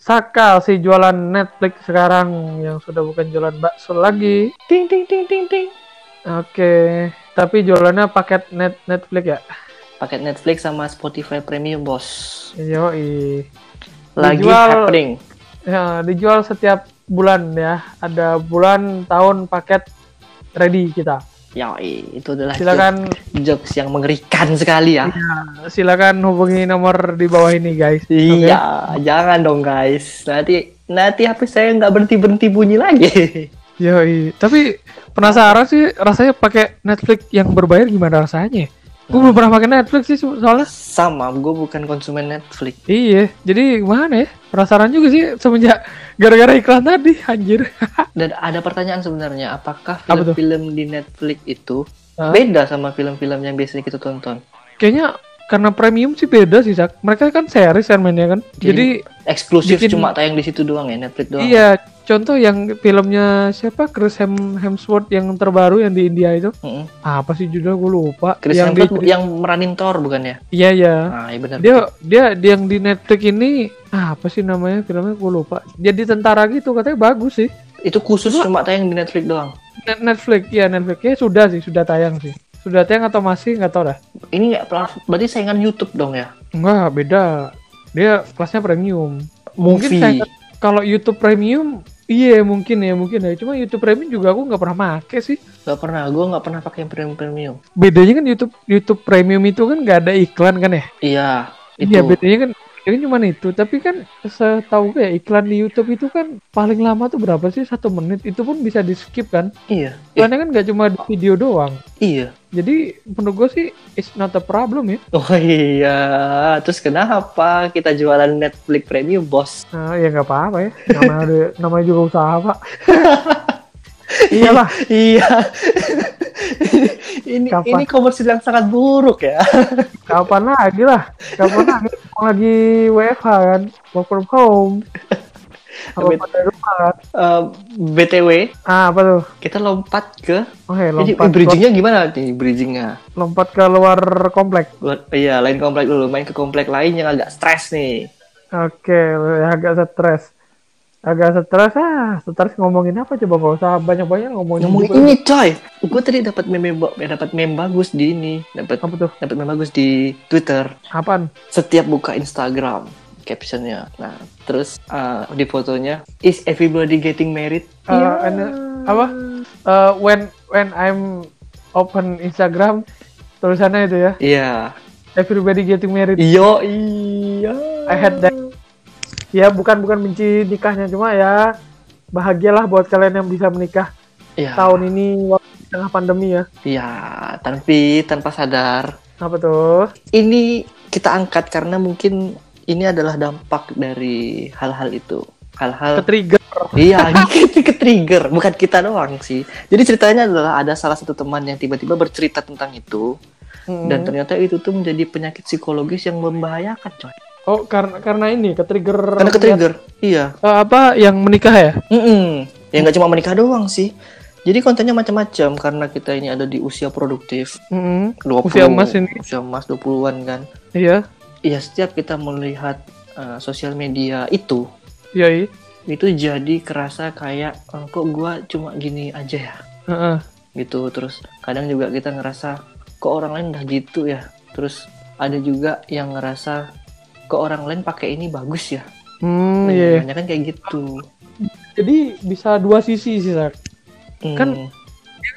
Saka si jualan Netflix sekarang yang sudah bukan jualan bakso lagi. Ting ting ting ting ting. Oke, tapi jualannya paket net Netflix ya. Paket Netflix sama Spotify Premium, Bos. Yo Lagi Dijual- happening. Ya, dijual setiap bulan ya. Ada bulan, tahun, paket ready kita. Yoi, itu adalah Silakan jokes, jokes yang mengerikan sekali ya. silakan hubungi nomor di bawah ini guys. Iya, jangan dong guys. Nanti nanti HP saya nggak berhenti berhenti bunyi lagi. Yoi. Tapi penasaran sih rasanya pakai Netflix yang berbayar gimana rasanya? Gue belum pernah pakai Netflix sih soalnya. Sama, gue bukan konsumen Netflix. Iya, jadi gimana ya? Penasaran juga sih semenjak gara-gara iklan tadi, anjir. Dan ada pertanyaan sebenarnya, apakah Apa film-film di Netflix itu Hah? beda sama film-film yang biasanya kita tonton? Kayaknya karena premium sih beda sih, Sak. Mereka kan series kan mainnya kan. Jadi, Eksklusif Bikin- cuma tayang di situ doang ya, Netflix doang. iya, contoh yang filmnya siapa? Chris Hem Hemsworth yang terbaru yang di India itu. Mm-mm. Apa sih judulnya gue lupa. Chris yang Hemsworth di, yang meranin Thor bukan ya? Iya, iya. Ah, iya benar. Dia dia dia yang di Netflix ini ah, apa sih namanya filmnya gue lupa. Jadi tentara gitu katanya bagus sih. Itu khusus cuma tayang di Netflix doang. Net- Netflix ya Netflix ya sudah sih sudah tayang sih. Sudah tayang atau masih nggak tahu dah. Ini nggak berarti saingan YouTube dong ya? Enggak, beda. Dia kelasnya premium. Mungkin Movie. saya kalau YouTube premium iya mungkin ya mungkin ya. Cuma YouTube premium juga aku nggak pernah make sih. Gak pernah, gue nggak pernah pakai yang premium premium. Bedanya kan YouTube YouTube premium itu kan nggak ada iklan kan ya? Iya, itu. Iya bedanya kan ini cuma itu. Tapi kan setahu gue ya iklan di YouTube itu kan paling lama tuh berapa sih satu menit? Itu pun bisa di skip kan? Iya, Iklannya kan nggak cuma di video doang. iya. Jadi menurut gue sih it's not a problem ya. Oh iya, terus kenapa kita jualan Netflix premium, bos? Nah, ya nggak apa-apa ya. Namanya, namanya juga usaha pak. Iyalah. iya. ini Kapan? ini komersil yang sangat buruk ya. Kapan lagi lah? Kapan lagi? Orang lagi WFH kan, work from home. Apa Amit. pada rumah kan? Eh, BTW, Ah apa tuh? kita lompat ke Oke, ini lompat, bridgingnya gimana nih bridgingnya? lompat ke luar komplek. Buat iya lain komplek dulu, main ke komplek lain yang agak stres nih. Oke, agak stres. Agak stres ah, stres ngomongin apa coba gak usah banyak-banyak ngomongin. Ngomongin juga. ini coy, gue tadi dapat meme ba- dapat meme bagus di ini, dapat Apa tuh? dapat meme bagus di Twitter. Apaan? Setiap buka Instagram, captionnya. Nah, terus uh, di fotonya, is everybody getting married? Eh, Iya. and- apa? Eh, when when I'm open Instagram tulisannya itu ya. Iya. Everybody getting married. Iyo iya. I had that. Ya bukan bukan benci nikahnya cuma ya bahagialah buat kalian yang bisa menikah Iya. tahun ini waktu di tengah pandemi ya. Iya, tapi tanpa sadar. Apa tuh? Ini kita angkat karena mungkin ini adalah dampak dari hal-hal itu. Hal-hal Ke trigger. Iya, ini ke trigger, bukan kita doang sih. Jadi ceritanya adalah ada salah satu teman yang tiba-tiba bercerita tentang itu dan ternyata itu tuh menjadi penyakit psikologis yang membahayakan, coy. Oh karena karena ini ke trigger. Karena ke trigger. Iya. Eh, apa yang menikah ya? Mm-mm. Ya nggak cuma menikah doang sih. Jadi kontennya macam-macam karena kita ini ada di usia produktif. Mm-mm. 20, Usia emas ini. Usia emas 20-an kan. Iya. Iya, setiap kita melihat uh, sosial media itu Iya. iya. itu jadi kerasa kayak "Oh, kok gua cuma gini aja ya. Heeh. gitu terus kadang juga kita ngerasa kok orang lain udah gitu ya terus ada juga yang ngerasa kok orang lain pakai ini bagus ya Hmm, nah, iya. banyak kan kayak gitu Jadi bisa dua sisi sih, Sak. Hmm, Kan-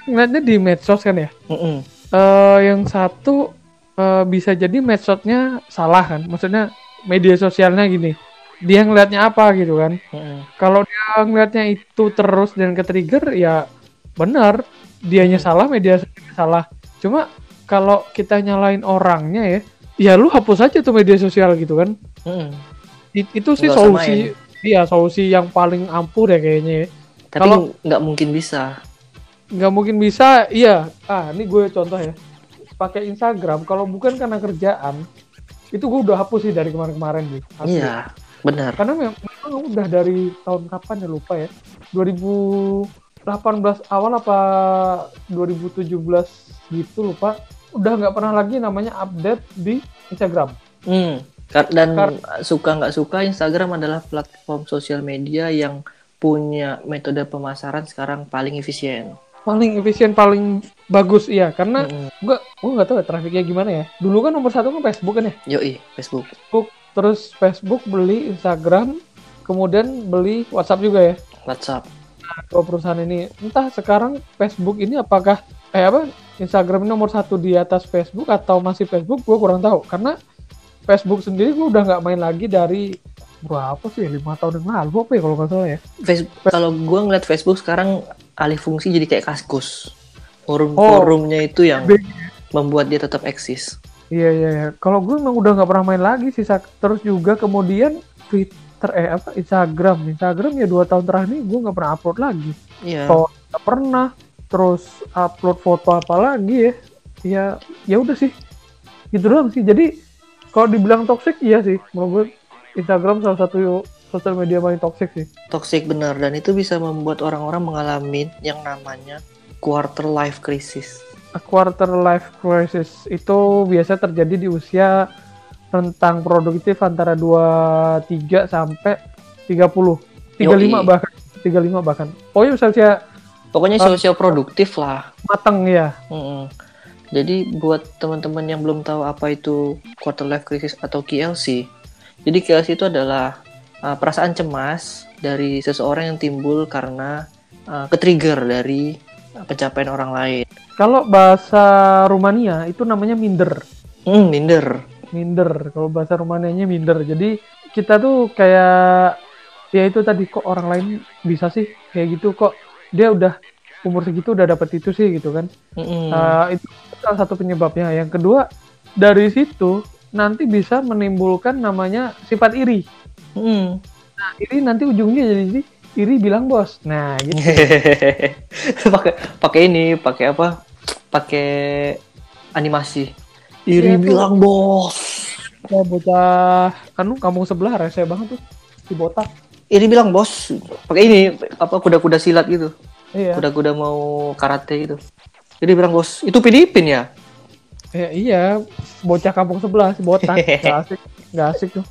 Ngeliatnya di medsos kan ya. mm-mm. Eh yang satu eh, bisa jadi medsosnya salah kan. Maksudnya media sosialnya gini. Dia ngeliatnya apa gitu kan. Mm-mm. Kalau dia ngeliatnya itu terus dan ke trigger ya benar. Dianya salah, media salah. Cuma kalau kita nyalain orangnya ya, ya lu hapus aja tuh media sosial gitu kan. Mm-mm. It- itu sih Nggak solusi iya solusi yang paling ampuh deh kayaknya ya. tapi Kalau- nggak mungkin bisa nggak mungkin bisa iya ah ini gue contoh ya pakai Instagram kalau bukan karena kerjaan itu gue udah hapus sih dari kemarin-kemarin Asli. iya benar karena memang, memang udah dari tahun kapan ya lupa ya 2018 awal apa 2017 gitu lupa udah nggak pernah lagi namanya update di Instagram Hmm, Kar- Dan suka nggak suka Instagram adalah platform sosial media yang punya metode pemasaran sekarang paling efisien. paling efisien paling bagus iya karena Mm-mm. gua gua nggak tahu ya trafiknya gimana ya dulu kan nomor satu kan Facebook kan ya Yoi, Facebook. Facebook terus Facebook beli Instagram kemudian beli WhatsApp juga ya WhatsApp. dua perusahaan ini entah sekarang Facebook ini apakah eh apa Instagram nomor satu di atas Facebook atau masih Facebook gue kurang tahu karena Facebook sendiri gue udah nggak main lagi dari berapa sih lima tahun yang lalu apa ya kalau nggak salah ya Facebook kalau gua ngeliat Facebook sekarang alih fungsi jadi kayak kaskus. Forum Oh. forumnya itu yang Big. membuat dia tetap eksis. iya iya iya kalau gue emang udah nggak pernah main lagi sih terus juga kemudian Twitter eh apa Instagram Instagram ya dua tahun terakhir ini gue nggak pernah upload lagi Iya. Oh. nggak pernah terus upload foto apa lagi ya? Ya ya udah sih. Gitu doang sih. Jadi kalau dibilang toxic iya sih. Menurut gue Instagram salah satu sosial media paling toxic sih. Toxic benar. Dan itu bisa membuat orang-orang mengalami yang namanya quarter life crisis. A quarter life crisis. Itu biasa terjadi di usia rentang produktif antara 23 sampai 30 35 Yoi. bahkan. 35 bahkan. Oh iya usia Pokoknya Ah. sosial produktif lah. matang ya Mm-mm. Jadi buat teman-teman yang belum tahu apa itu quarter life crisis atau KLC, jadi KLC itu adalah uh, perasaan cemas dari seseorang yang timbul karena uh, ketrigger dari uh, pencapaian orang lain. kalau bahasa Rumania itu namanya minder Hmm, minder. minder kalau bahasa Rumanianya minder jadi kita tuh kayak ya itu tadi kok orang lain bisa sih kayak gitu kok dia udah umur segitu udah dapet itu sih gitu kan Mm-mm. Uh, itu salah satu penyebabnya yang kedua dari situ nanti bisa menimbulkan namanya sifat iri Mm. nah iri nanti ujungnya jadi iri bilang bos nah gitu pakai pakai ini, pakai apa? Pakai animasi. Iri Iya, tuh. bilang bos. ya bocah anu kampung sebelah rese banget tuh si botak Iri bilang bos. Pakai ini apa kuda-kuda silat gitu. iya kuda-kuda mau karate gitu. Jadi bilang bos, itu Filipin ya? Ya, iya, bocah kampung sebelah si botak, gak asik, gak asik tuh.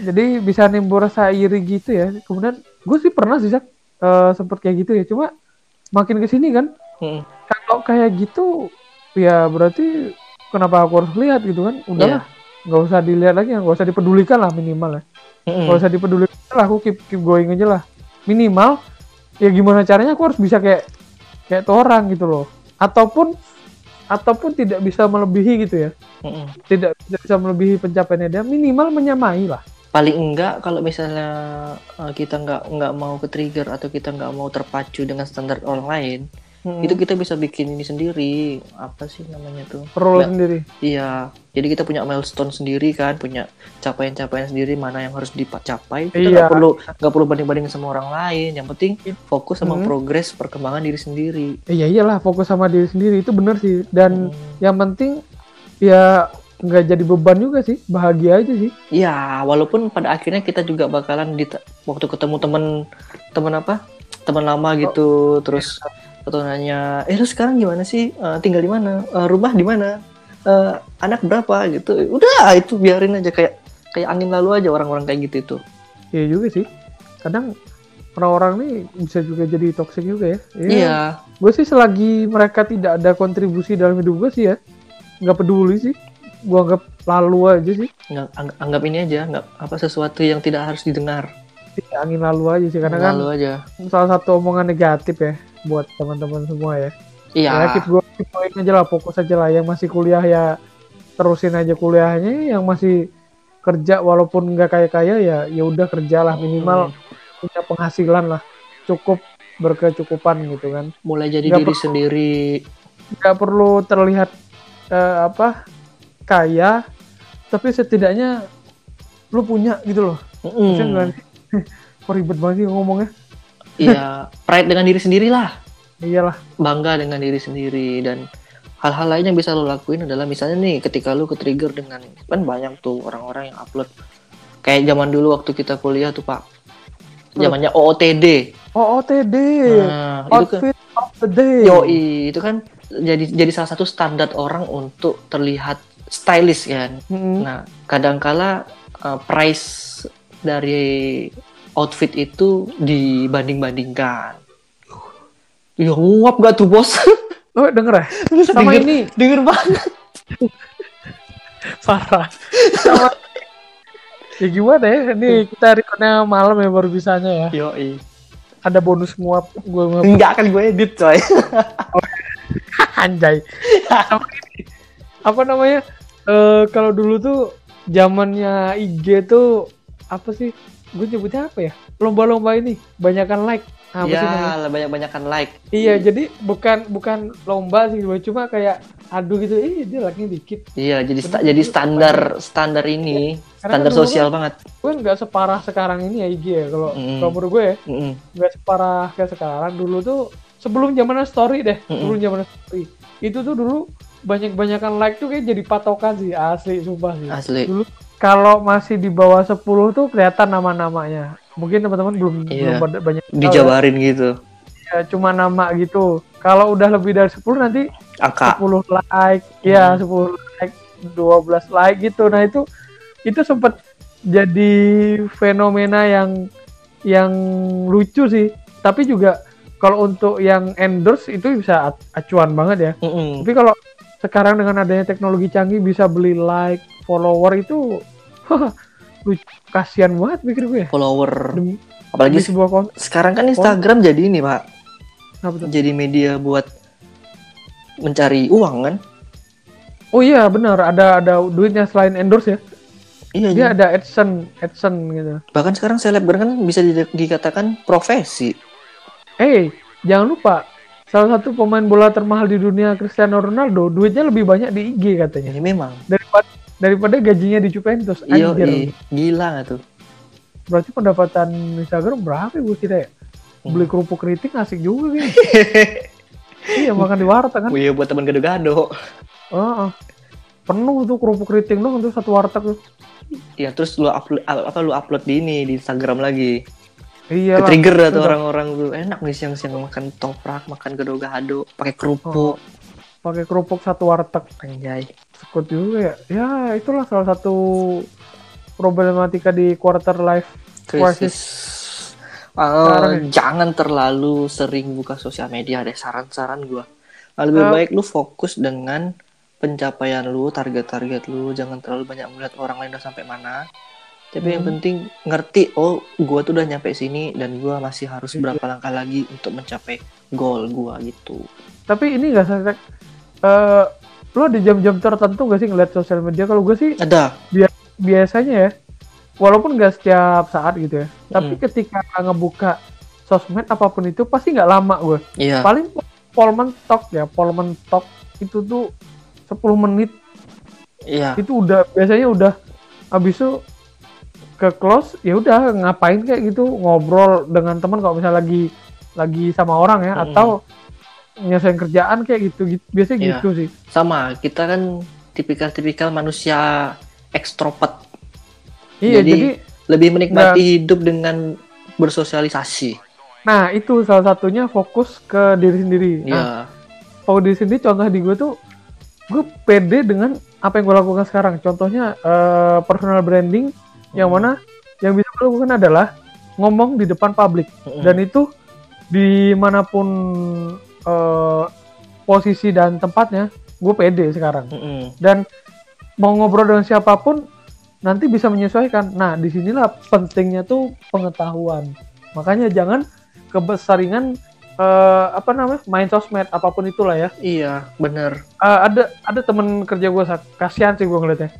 Jadi bisa nimbul rasa iri gitu ya. Kemudian gue sih pernah sih eh, sempet kayak gitu ya. Cuma makin ke sini kan, Mm. kalau kayak gitu ya berarti kenapa aku harus lihat gitu kan? Udahlah, nggak usah dilihat lagi, nggak usah dipedulikan lah minimal ya. Mm-mm. Nggak usah dipedulikan lah, aku keep keep going aja lah. Minimal ya gimana caranya aku harus bisa kayak kayak tuh orang gitu loh. Ataupun ataupun tidak bisa melebihi gitu ya. Mm-mm. Tidak tidak bisa melebihi pencapaiannya dia, minimal menyamai lah. Paling enggak kalau misalnya uh, kita nggak nggak mau ke trigger atau kita nggak mau terpacu dengan standar orang lain, itu kita bisa bikin ini sendiri. Apa sih namanya tuh? perlu Nggak- sendiri. Iya. Jadi kita punya milestone sendiri kan, punya capaian-capaian sendiri mana yang harus dicapai. Kita Iya. nggak perlu nggak perlu banding-banding sama orang lain. Yang penting fokus sama Hmm. progres perkembangan diri sendiri. Eh, ya iyalah fokus sama diri sendiri itu bener sih. Dan Hmm. yang penting ya nggak jadi beban juga sih, bahagia aja sih. Ya, walaupun pada akhirnya kita juga bakalan di waktu ketemu temen temen apa teman lama gitu, terus atau nanya, eh lu sekarang gimana sih, Eh, tinggal di mana, Eh, rumah di mana, Eh, anak berapa gitu, udah itu biarin aja kayak kayak angin lalu aja orang-orang kayak gitu itu. Iya juga sih. Kadang orang-orang nih bisa juga jadi toxic juga ya. Iya, Gue sih selagi mereka tidak ada kontribusi dalam hidup gue sih ya, nggak peduli sih. Gue anggap lalu aja sih. Nggak- ang- anggap ini aja, nggak apa sesuatu yang tidak harus didengar, Ya, angin lalu aja sih karena kan lalu aja. salah satu omongan negatif ya buat teman-teman semua ya. Iya, Ya keep going, keep going aja lah, fokus aja lah. Yang masih kuliah ya terusin aja kuliahnya. Yang masih kerja walaupun nggak kaya kaya ya ya udah kerjalah minimal punya penghasilan lah cukup berkecukupan gitu kan. mulai jadi nggak diri perlu- sendiri. Nggak perlu terlihat eh, apa kaya, tapi setidaknya lu punya gitu loh. Mm. sih? Kok ribet banget sih ngomongnya? Iya, pride dengan diri sendiri lah. Iyalah. bangga dengan diri sendiri dan hal-hal lain yang bisa lo lakuin adalah misalnya nih ketika lo ke trigger dengan kan banyak tuh orang-orang yang upload kayak zaman dulu waktu kita kuliah tuh pak zamannya OOTD OOTD. nah itu kan Outfit of the day. yoi itu kan jadi jadi salah satu standar orang untuk terlihat stylish kan. Mm-mm. Nah, kadangkala uh, price dari outfit itu dibanding-bandingkan. Ya nguap gak tuh bos? Oh denger ya? Sama Denger- ini Denger banget. parah. Sama ya gimana ya? Ini kita recordnya malam ya baru bisanya ya. Yoi. Ada bonus nguap gue nguap Enggak akan gue edit coy. anjay. Sama ini. Apa namanya? Eh kalau dulu tuh zamannya IG tuh apa sih? Gue nyebutnya apa ya? Lomba-lomba ini, banyakan like. Apa sih namanya? ya, banyak-banyakan like. Iya, jadi bukan bukan lomba sih, cuma kayak adu gitu. Eh, dia like-nya dikit. Iya, jadi sta- jadi standar standar ini, Karena standar kan sosial banget. Gue nggak separah sekarang ini ya IG ya. Kalau Mm. kalau menurut gue ya, Mm-mm. nggak separah kayak sekarang. Dulu tuh sebelum zaman story deh, Mm-mm. sebelum zaman story. Itu tuh dulu banyak-banyakan like tuh kayak jadi patokan sih, asli sumpah sih. Asli. Dulu kalau masih di bawah 10 tuh kelihatan nama-namanya. Mungkin teman-teman belum Iya. belum banyak tahu ya. Dijabarin gitu. Ya, cuma nama gitu. Kalau udah lebih dari 10 nanti Angka. 10 like, ya Hmm. 10 like, 12 like gitu. Nah, itu itu sempat jadi fenomena yang yang lucu sih. Tapi juga kalau untuk yang endorse itu bisa ac- acuan banget ya. Mm-mm. Tapi kalau sekarang dengan adanya teknologi canggih bisa beli like, follower itu lucu. Kasihan banget mikir gue ya. Follower. Demi, Apalagi demi sebuah konten. sekarang kan Instagram jadi ini, Pak. Jadi media buat mencari uang kan? Oh iya benar, ada ada duitnya selain endorse ya. Iya, Dia iya. ada adsense, adsense gitu. bahkan sekarang selebgram kan bisa di- dikatakan profesi. Eh, jangan lupa salah satu pemain bola termahal di dunia Cristiano Ronaldo duitnya lebih banyak di IG katanya Ini memang. daripada daripada gajinya di Juventus. Iya, Anjir. gila nggak tuh? Berarti pendapatan Instagram berapa ya gue kira ya? Hmm. Beli kerupuk keriting asik juga kayaknya. iya makan di warteg kan. Oh iya buat teman gado-gado. Oh, oh. Penuh tuh kerupuk keriting dong tuh satu warteg tuh. Iya, terus lu upload apa lu upload di ini di Instagram lagi. Iya tuh Udah. orang-orang tuh enak nih siang-siang makan toprak, makan gado-gado, pakai kerupuk. Pakai kerupuk satu warteg. Anjay. Sekut juga ya. Ya itulah salah satu problematika di quarter life. Oh, Sekarang ya. jangan terlalu sering buka sosial media deh saran-saran gua. Nah, lebih Eh. baik lu fokus dengan pencapaian lu, target-target lu, jangan terlalu banyak melihat orang lain udah sampai mana. Tapi yang Hmm. penting ngerti, oh gua tuh udah nyampe sini dan gua masih harus Iya. berapa langkah lagi untuk mencapai goal gua gitu. Tapi ini gak sih, eh lu ada jam-jam tertentu gak sih ngeliat sosial media? Kalau gue sih Ada. biasanya ya, walaupun gak setiap saat gitu ya, tapi Hmm. ketika ngebuka sosmed apa pun itu pasti nggak lama gue. Iya. Paling pol mentok ya, pol mentok itu tuh 10 menit Iya. itu udah biasanya udah habis itu ke close ya udah ngapain kayak gitu ngobrol dengan teman kalau misalnya lagi lagi sama orang ya Mm-mm. atau nyelesain kerjaan kayak gitu, gitu. biasanya Iya. gitu sih Sama, kita kan tipikal-tipikal manusia ekstrovert. iya Jadi- jadi Lebih menikmati hidup dengan bersosialisasi. nah itu salah satunya fokus ke diri sendiri nah Iya. fokus diri sendiri contoh di gue tuh gue pede dengan apa yang gue lakukan sekarang contohnya eh, personal branding yang mana yang bisa gue lakukan adalah ngomong di depan publik Mm-mm. dan itu di mana pun eh, posisi dan tempatnya gue pede sekarang Mm-mm. dan mau ngobrol dengan siapa pun nanti bisa menyesuaikan nah di sinilah pentingnya tuh pengetahuan makanya jangan kebesaringan eh, apa namanya main sosmed apa pun itulah ya Iya, bener. Eh, ada ada temen kerja gue kasihan sih gue ngeliatnya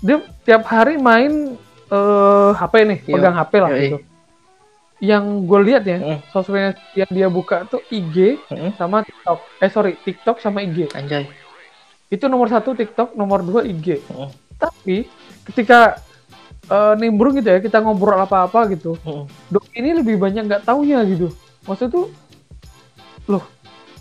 dia tiap hari main eh HP nih Iya. pegang HP lah Yoi. gitu yang gue lihat ya Mm. sosmed yang dia buka tuh IG Mm-mm. sama TikTok eh sorry TikTok sama IG Anjay. itu nomor satu TikTok nomor dua IG Mm. tapi ketika eh, nimbrung gitu ya kita ngobrol apa-apa gitu Mm-mm. dok ini lebih banyak nggak taunya gitu maksudnya tuh loh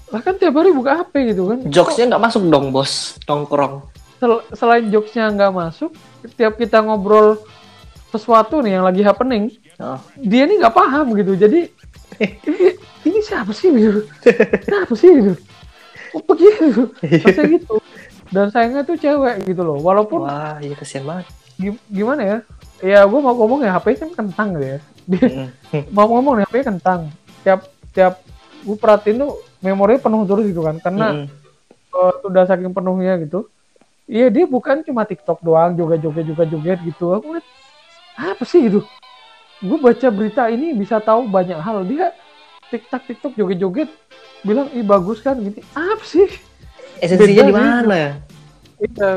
lah kan tiap hari buka HP gitu kan Jokesnya nggak masuk dong, bos. Nongkrong. Sel- selain jokesnya nggak masuk, setiap kita ngobrol sesuatu nih yang lagi happening, Oh. dia nih nggak paham gitu. Jadi ini, ini siapa sih gitu? Kenapa sih gitu? Kok begitu? Masa gitu? dan sayangnya tuh cewek gitu loh walaupun Wah, iya kesian banget. gi- gimana ya ya gue mau ngomong ya HP kan kentang gitu ya Dia- mau ngomong nih HP kentang tiap tiap gue perhatiin tuh memorinya penuh terus gitu kan karena eh, sudah saking penuhnya gitu iya dia bukan cuma TikTok doang joget joget joget joget gitu aku liat apa sih gitu gue baca berita ini bisa tahu banyak hal dia TikTok TikTok joget joget bilang ih bagus kan gitu apa sih Esensinya di mana ya? Iya.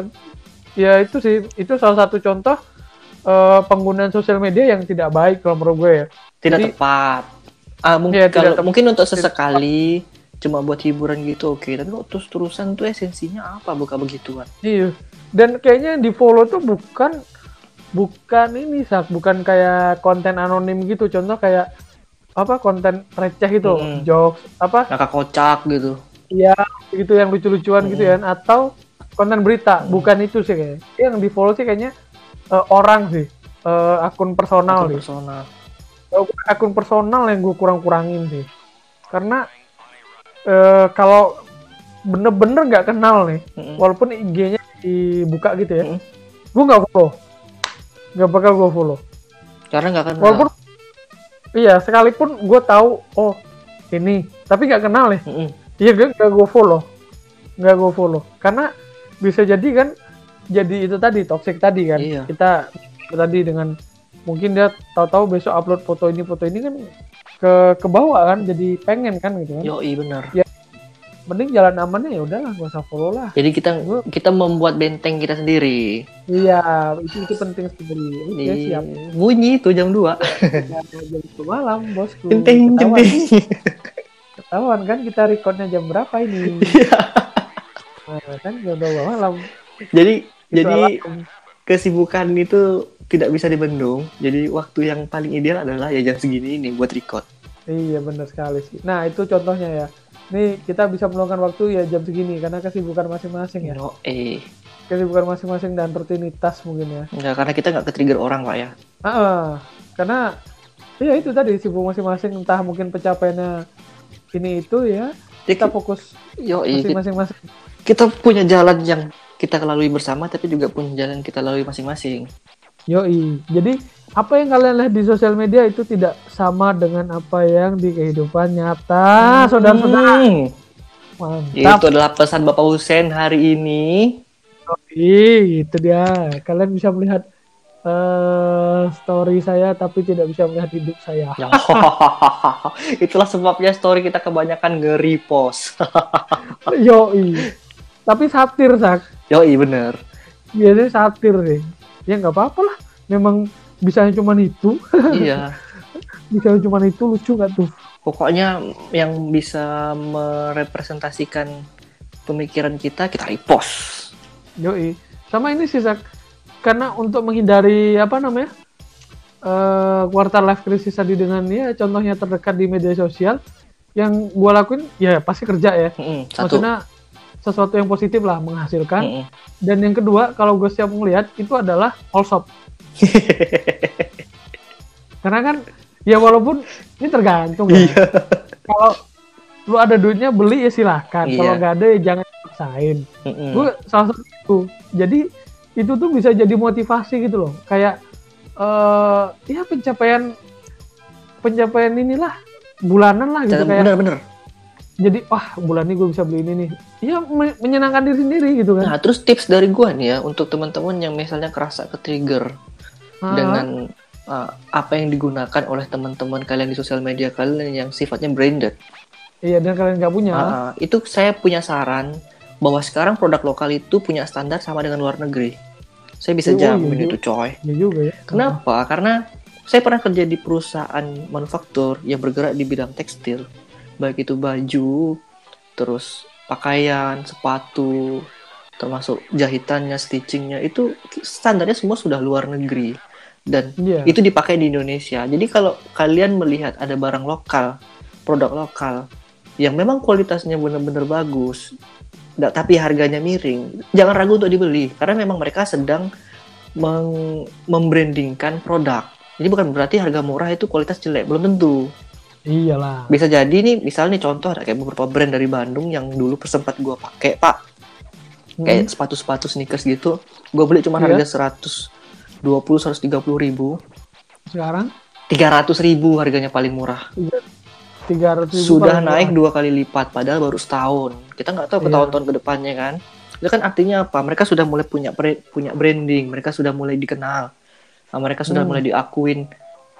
Ya itu sih, itu salah satu contoh eh, penggunaan sosial media yang tidak baik kalau menurut gue ya. Tidak Jadi- tepat. Ah, mungkin tidak kalau tepat. mungkin untuk sesekali cuma buat hiburan gitu oke, tapi kok terus terusan tuh esensinya apa buka begituan? Iya. Dan kayaknya yang di follow tuh bukan bukan ini sak, bukan kayak konten anonim gitu. Contoh kayak apa konten receh gitu, Mm. jokes apa Kakak kocak gitu. Iya, gitu yang lucu-lucuan gitu Hmm. kan atau konten berita, bukan itu sih kayaknya. Yang di follow sih kayaknya eh, orang sih, Eh, akun personal Akun sih. personal. Oh, akun personal yang gue kurang-kurangin sih karena eh, kalau bener-bener nggak kenal nih Mm-mm. walaupun IG-nya dibuka gitu ya Mm-mm. gue nggak follow nggak bakal gue follow Karena nggak kenal. walaupun iya sekalipun gue tahu oh ini tapi nggak kenal nih Mm-mm. iya gue nggak gue follow nggak gue follow karena bisa jadi kan jadi itu tadi toxic tadi kan Iya. kita tadi dengan mungkin dia tahu-tahu besok upload foto ini foto ini kan ke ke bawah kan jadi pengen kan gitu kan Yoi bener. Mending jalan amannya ya udahlah gak usah follow lah Jadi kita kita membuat benteng kita sendiri. iya itu itu penting sekali oke Di- siap Bunyi tuh jam 2. Ya, jam itu malam bosku Benteng ketahuan, ketahuan kan kita recordnya jam berapa ini Iya. nah, kan jam dua malam Jadi Itu jadi alarm. kesibukan itu tidak bisa dibendung. Jadi waktu yang paling ideal adalah ya jam segini ini buat record. Iya benar sekali sih. Nah itu contohnya ya. Nih kita bisa meluangkan waktu ya jam segini karena kesibukan masing-masing ya. Yo, eh. Kesibukan masing-masing dan rutinitas mungkin ya. Enggak, karena kita nggak ke-trigger orang, Pak ya. Ah, ah. karena ya itu tadi sibuk masing-masing entah mungkin pencapaiannya ini itu ya. Jadi Kita fokus Yo, masing-masing. masing. kita punya jalan yang kita lalui bersama, tapi juga punya jalan yang kita lalui masing-masing. Yoi. Jadi apa yang kalian lihat di sosial media itu tidak sama dengan apa yang di kehidupan nyata, saudara-saudara. Hmm, Mantap. Itu adalah pesan Bapak Husen hari ini. Ih, itu dia. Kalian bisa melihat eh story saya tapi tidak bisa melihat hidup saya. Ya, Itulah sebabnya story kita kebanyakan nge-repost. Yoi. Tapi satir, Sak. Yoi, bener. Biasanya satir sih. Ya nggak apa-apa lah. Memang bisanya cuma itu. iya. Bisa cuma itu lucu nggak tuh? Pokoknya yang bisa merepresentasikan pemikiran kita, kita repost. Yoi. Sama ini sih, Sak. Karena untuk menghindari apa namanya? eh quarter life crisis tadi dengan ya contohnya terdekat di media sosial yang gua lakuin ya pasti kerja ya. Mm-mm, satu. Maksudnya sesuatu yang positif lah menghasilkan. Mm-mm. Dan yang kedua, kalau gue siap melihat itu adalah all shop. Karena kan ya walaupun ini tergantung ya. Iya. Kalau lu ada duitnya beli ya silahkan. Iya. Kalau nggak ada ya jangan paksain. Mm-mm. Gue salah satu itu. Jadi itu tuh bisa jadi motivasi gitu loh. Kayak eh ya pencapaian pencapaian inilah bulanan lah gitu kayak. Bener-bener. Jadi wah bulan ini gue bisa beli ini nih. Ya me- menyenangkan diri sendiri gitu kan. Nah, terus tips dari gua nih ya untuk teman-teman yang misalnya kerasa ke-trigger Ah. dengan uh, apa yang digunakan oleh teman-teman kalian di sosial media kalian yang sifatnya branded. Iya dan kalian nggak punya. Uh, itu saya punya saran bahwa sekarang produk lokal itu punya standar sama dengan luar negeri. Saya bisa iya, jamin iya. itu coy. Ya juga ya. Kenapa? Karena saya pernah kerja di perusahaan manufaktur yang bergerak di bidang tekstil, baik itu baju, terus pakaian, sepatu, termasuk jahitannya, stitchingnya itu standarnya semua sudah luar negeri dan Iya. itu dipakai di Indonesia. Jadi kalau kalian melihat ada barang lokal, produk lokal yang memang kualitasnya benar-benar bagus, tapi harganya miring, jangan ragu untuk dibeli karena memang mereka sedang meng- membrandingkan produk. Jadi bukan berarti harga murah itu kualitas jelek, belum tentu. Iyalah. Bisa jadi nih, misalnya nih contoh ada kayak beberapa brand dari Bandung yang dulu sempat gua pakai, Pak. kayak sepatu-sepatu sneakers gitu. Gue beli cuma Iya. harga 120 130 ribu. Sekarang? 300 ribu harganya paling murah. Tiga ratus sudah naik dua kali lipat padahal baru setahun. Kita nggak tahu ke Iya. tahun-tahun ke depannya kan? Itu kan artinya apa? Mereka sudah mulai punya punya branding mereka sudah mulai dikenal mereka sudah Hmm. mulai diakuin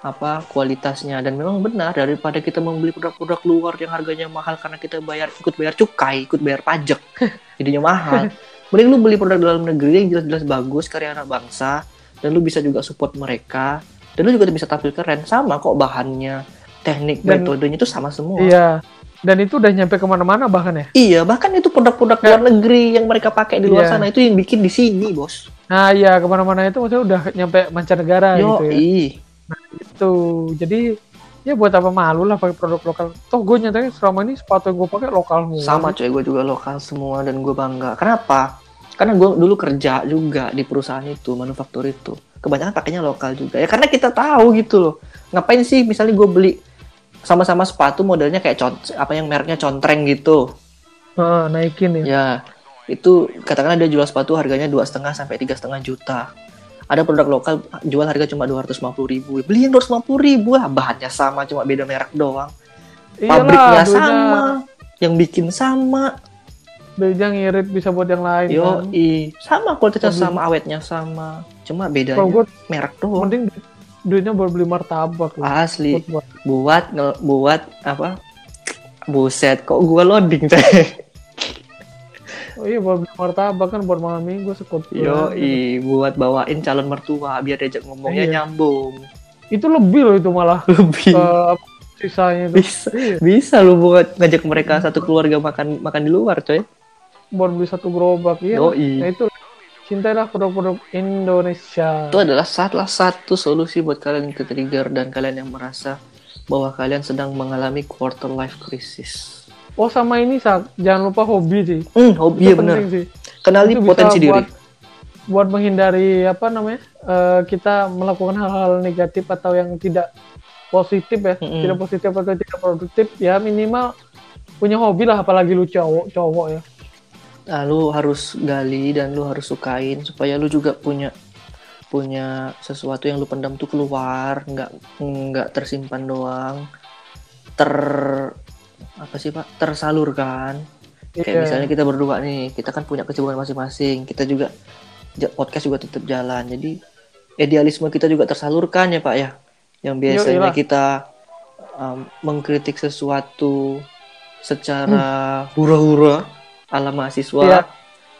apa kualitasnya dan memang benar daripada kita membeli produk-produk luar yang harganya mahal karena kita bayar ikut bayar cukai ikut bayar pajak jadinya mahal mending lu beli produk dalam negeri yang jelas-jelas bagus karya anak bangsa dan lu bisa juga support mereka dan lu juga bisa tampil keren sama kok bahannya teknik Dan- metodenya itu sama semua Iya. Dan itu udah nyampe ke mana-mana bahkan ya. Iya, bahkan itu produk-produk luar negeri yang mereka pakai di luar Iya. sana itu yang bikin di sini, bos. Nah iya ke mana-mana itu maksudnya udah nyampe mancanegara Yo, gitu ya. Itu jadi ya buat apa malu lah pakai produk lokal. Toh gue nyatanya selama ini sepatu yang gue pakai lokal semua. Sama coy, gue juga lokal semua dan gue bangga. Kenapa? Karena gue dulu kerja juga di perusahaan itu, manufaktur itu. Kebanyakan pakainya lokal juga. Ya karena kita tahu gitu loh. Ngapain sih misalnya gue beli sama-sama sepatu modelnya kayak con apa yang mereknya contreng gitu. Heeh, naikin ya. Ya, itu katakanlah dia jual sepatu harganya dua setengah sampai tiga setengah juta. Ada produk lokal jual harga cuma dua ratus ribu. Beli yang dua ratus ribu lah, bahannya sama, cuma beda merek doang. Pabriknya duitnya- sama, yang bikin sama. Duitnya ngirit bisa buat yang lain. Yo, kan. sama kualitasnya sama, awetnya sama. Cuma bedanya gue merek doang. mending du- duitnya buat beli martabak lah. Asli, Buat- buat- buat buat apa? Buset, kok gua loading teh? Oh iya buat martabak kan buat malam minggu sekut. Yo, buat bawain calon mertua biar diajak ngomongnya Iya. nyambung. Itu lebih loh itu malah Lebih. apa, sisanya itu. bisa Iya, bisa lu buat ngajak mereka satu keluarga makan makan di luar coy buat beli satu gerobak ya. Yoi. Nah itu cintailah produk-produk Indonesia. itu adalah salah satu solusi buat kalian yang ke-trigger dan kalian yang merasa bahwa kalian sedang mengalami quarter life crisis Oh sama ini Sak, jangan lupa hobi sih. hmm hobi Itu ya bener penting sih. kenali Itu potensi diri buat, buat menghindari apa namanya eh, kita melakukan hal-hal negatif atau yang tidak positif ya, Mm-mm. tidak positif atau tidak produktif ya minimal punya hobi lah apalagi lu cowok cowok ya. Nah, lu harus gali dan lu harus sukain supaya lu juga punya punya sesuatu yang lu pendam tuh keluar nggak nggak tersimpan doang ter apa sih pak tersalurkan kayak Iya. misalnya kita berdua nih kita kan punya kesibukan masing-masing kita juga podcast juga tetap jalan jadi idealisme kita juga tersalurkan ya pak ya yang biasanya kita um, mengkritik sesuatu secara hura-hura ala mahasiswa Iya.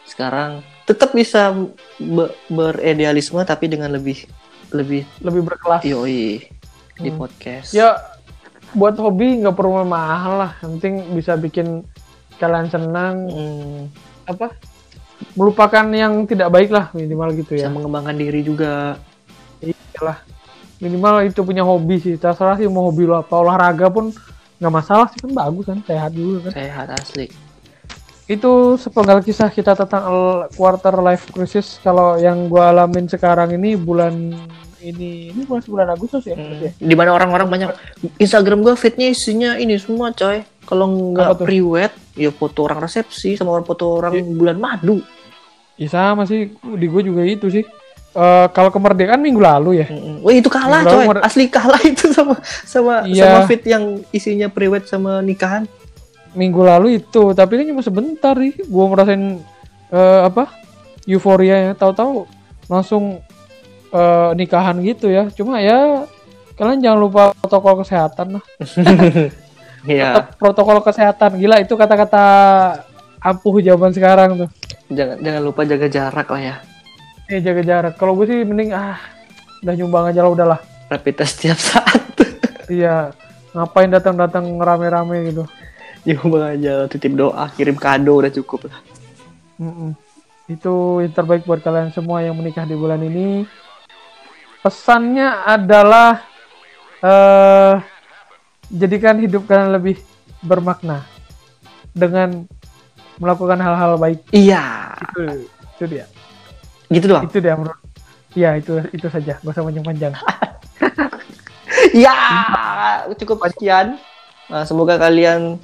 sekarang tetap bisa be- beridealisme tapi dengan lebih lebih lebih berkelas. yoi di Hmm. podcast Ya buat hobi nggak perlu mahal lah, yang penting bisa bikin kalian senang Hmm, apa melupakan yang tidak baik lah minimal gitu bisa ya. mengembangkan diri juga Iyalah. Minimal itu punya hobi sih. Terserah sih mau hobi lo apa. Olahraga pun nggak masalah sih kan bagus kan sehat dulu kan. sehat asli Itu sepenggal kisah kita tentang quarter life crisis. Kalau yang gua alamin sekarang ini bulan ini ini bulan bulan Agustus ya. Hmm, ya? di mana orang-orang banyak Instagram gua feednya isinya ini semua coy kalau nggak priwet ya foto orang resepsi sama orang foto orang Iya. bulan madu Ya sama sih di gue juga itu sih. Eh, kalau kemerdekaan minggu lalu ya. Mm-mm. Wah itu kalah Minggu lalu coy, mer- asli kalah itu sama sama Iya. sama fit yang isinya priwet sama nikahan. Minggu lalu itu, tapi kan cuma sebentar nih. Gue merasain eh, apa? Euforia ya. Tahu-tahu langsung eh, nikahan gitu ya. Cuma ya kalian jangan lupa protokol kesehatan lah. Iya, Tetap protokol kesehatan. Gila itu kata-kata ampuh zaman sekarang tuh. jangan jangan lupa jaga jarak lah ya. Eh jaga jarak. Kalau gue sih mending ah udah nyumbang aja lah udahlah. Rapid test setiap saat. Iya. Ngapain datang-datang rame-rame gitu. Nyumbang aja, titip doa, kirim kado udah cukup lah. Mm-mm. Itu yang terbaik buat kalian semua yang menikah di bulan ini. Pesannya adalah eh jadikan hidup kalian lebih bermakna dengan melakukan hal-hal baik. Iya, Itu itu dia. gitu doang. Itu dia menurut. Iya, itu itu saja. Gak usah panjang-panjang. Ya, cukup sekian. Nah, semoga kalian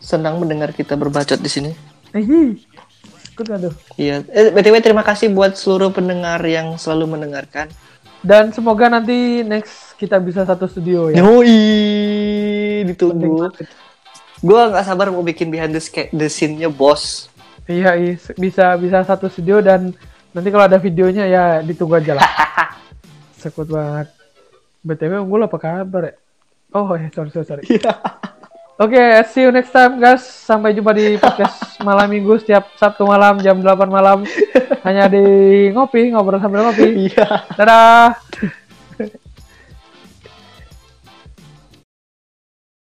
senang mendengar kita berbacot di sini. Aduh. Iya. Eh, btw terima kasih buat seluruh pendengar yang selalu mendengarkan. Dan semoga nanti next kita bisa satu studio ya. Yoi, ditunggu. Gue nggak sabar mau bikin behind the, sca- the scene-nya bos. Iya, iya, bisa bisa satu studio dan nanti kalau ada videonya ya ditunggu aja lah. Sekut banget. BTW unggul apa kabar ya? Oh, ya, sorry, sorry, sorry. Oke, see you next time guys. Sampai jumpa di podcast malam minggu setiap Sabtu malam jam 8 malam. Hanya di ngopi, ngobrol sambil ngopi. Iya. Dadah.